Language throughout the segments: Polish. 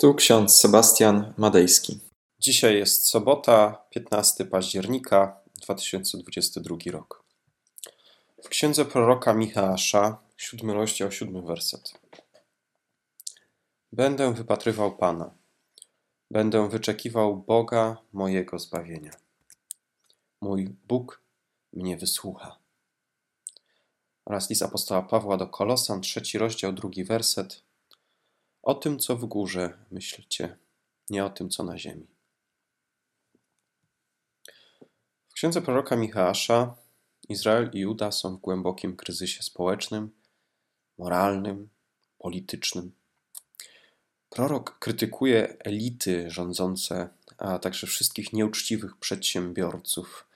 Tu ksiądz Sebastian Madejski. Dzisiaj jest sobota, 15 października 2022 rok. W księdze proroka Michała, 7 rozdział, 7 werset. Będę wypatrywał Pana, będę wyczekiwał Boga mojego zbawienia. Mój Bóg mnie wysłucha. Oraz list apostoła Pawła do Kolosan, trzeci rozdział, drugi werset. O tym, co w górze myślcie, nie o tym, co na ziemi. W księdze proroka Michała Izrael i Juda są w głębokim kryzysie społecznym, moralnym, politycznym. Prorok krytykuje elity rządzące, a także wszystkich nieuczciwych przedsiębiorców.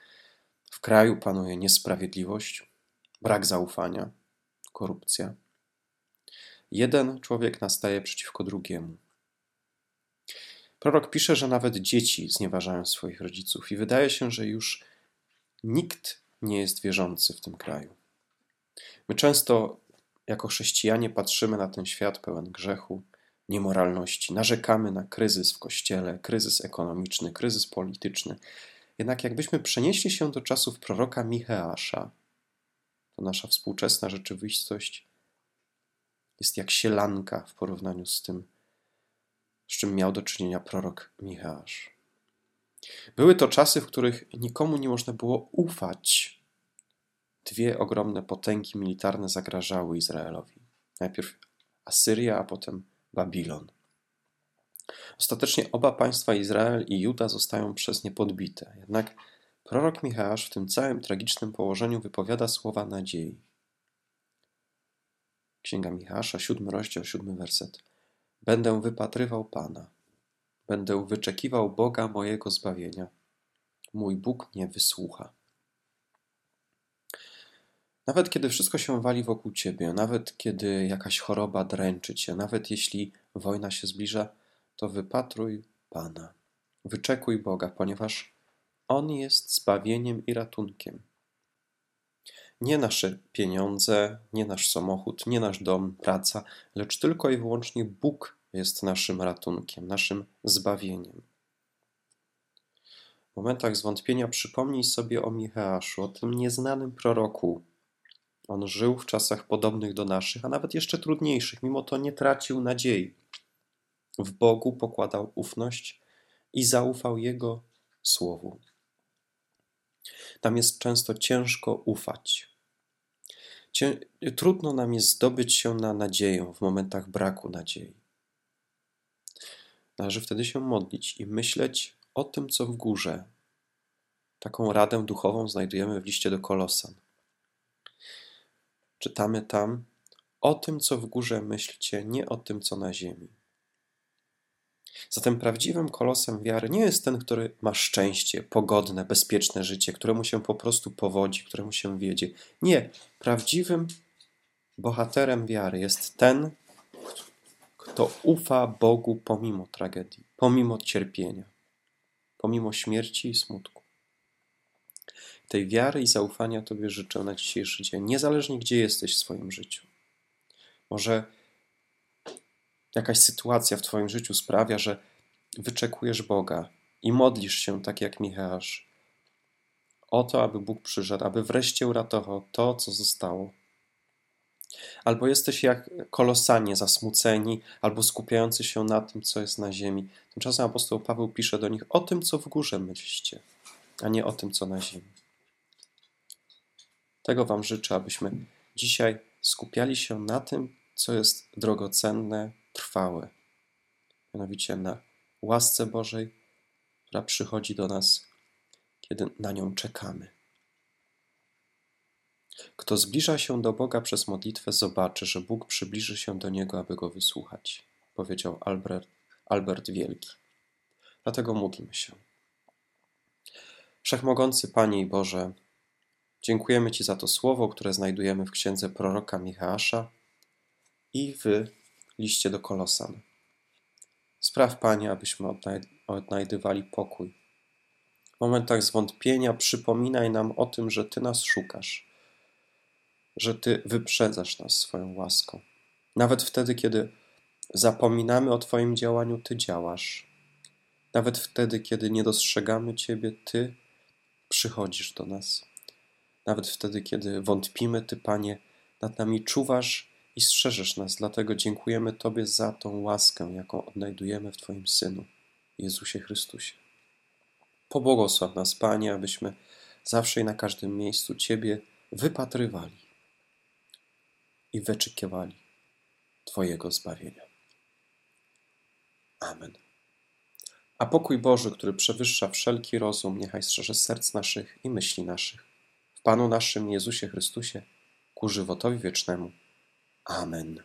W kraju panuje niesprawiedliwość, brak zaufania, korupcja. Jeden człowiek nastaje przeciwko drugiemu. Prorok pisze, że nawet dzieci znieważają swoich rodziców, i wydaje się, że już nikt nie jest wierzący w tym kraju. My często, jako chrześcijanie, patrzymy na ten świat pełen grzechu, niemoralności, narzekamy na kryzys w kościele, kryzys ekonomiczny, kryzys polityczny. Jednak jakbyśmy przenieśli się do czasów proroka Micheasza, to nasza współczesna rzeczywistość jest jak sielanka w porównaniu z tym, z czym miał do czynienia prorok Michał. Były to czasy, w których nikomu nie można było ufać. Dwie ogromne potęgi militarne zagrażały Izraelowi. Najpierw Asyria, a potem Babilon. Ostatecznie oba państwa Izrael i Juda zostają przez nie podbite. Jednak prorok Michał w tym całym tragicznym położeniu wypowiada słowa nadziei. Księga Michała, siódmy rozdział, siódmy werset. Będę wypatrywał Pana, będę wyczekiwał Boga mojego zbawienia. Mój Bóg mnie wysłucha. Nawet kiedy wszystko się wali wokół ciebie, nawet kiedy jakaś choroba dręczy cię, nawet jeśli wojna się zbliża, to wypatruj Pana. Wyczekuj Boga, ponieważ On jest zbawieniem i ratunkiem. Nie nasze pieniądze, nie nasz samochód, nie nasz dom, praca, lecz tylko i wyłącznie Bóg jest naszym ratunkiem, naszym zbawieniem. W momentach zwątpienia przypomnij sobie o Micheaszu, o tym nieznanym proroku. On żył w czasach podobnych do naszych, a nawet jeszcze trudniejszych, mimo to nie tracił nadziei. W Bogu pokładał ufność i zaufał Jego słowu. Tam jest często ciężko ufać. Cię, trudno nam jest zdobyć się na nadzieję w momentach braku nadziei. Należy wtedy się modlić i myśleć o tym, co w górze. Taką radę duchową znajdujemy w liście do Kolosan. Czytamy tam: O tym, co w górze myślcie, nie o tym, co na ziemi. Zatem prawdziwym kolosem wiary nie jest ten, który ma szczęście, pogodne, bezpieczne życie, któremu się po prostu powodzi, któremu się wiedzie. Nie, prawdziwym bohaterem wiary jest ten, kto ufa Bogu pomimo tragedii, pomimo cierpienia, pomimo śmierci i smutku. Tej wiary i zaufania Tobie życzę na dzisiejszy dzień, niezależnie gdzie jesteś w swoim życiu. Może jakaś sytuacja w Twoim życiu sprawia, że wyczekujesz Boga i modlisz się tak jak Michał o to, aby Bóg przyszedł, aby wreszcie uratował to, co zostało. Albo jesteś jak kolosanie zasmuceni, albo skupiający się na tym, co jest na ziemi. Tymczasem apostoł Paweł pisze do nich o tym, co w górze myślicie, a nie o tym, co na ziemi. Tego Wam życzę, abyśmy dzisiaj skupiali się na tym, co jest drogocenne, trwałe. Mianowicie na łasce Bożej, która przychodzi do nas, kiedy na nią czekamy. Kto zbliża się do Boga przez modlitwę, zobaczy, że Bóg przybliży się do niego, aby go wysłuchać, powiedział Albert, Albert Wielki. Dlatego módlmy się. Wszechmogący Panie i Boże, dziękujemy Ci za to słowo, które znajdujemy w księdze proroka Michała i w liście do Kolosan. Spraw, Panie, abyśmy odnajdywali pokój. W momentach zwątpienia przypominaj nam o tym, że Ty nas szukasz, że Ty wyprzedzasz nas swoją łaską. Nawet wtedy, kiedy zapominamy o Twoim działaniu, Ty działasz. Nawet wtedy, kiedy nie dostrzegamy Ciebie, Ty przychodzisz do nas. Nawet wtedy, kiedy wątpimy, Ty, Panie, nad nami czuwasz i strzeżesz nas. Dlatego dziękujemy Tobie za tą łaskę, jaką odnajdujemy w Twoim Synu, Jezusie Chrystusie. Pobłogosław nas, Panie, abyśmy zawsze i na każdym miejscu Ciebie wypatrywali i wyczekiwali Twojego zbawienia. Amen. A pokój Boży, który przewyższa wszelki rozum, niechaj strzeże serc naszych i myśli naszych. W Panu naszym Jezusie Chrystusie, ku żywotowi wiecznemu. Amen.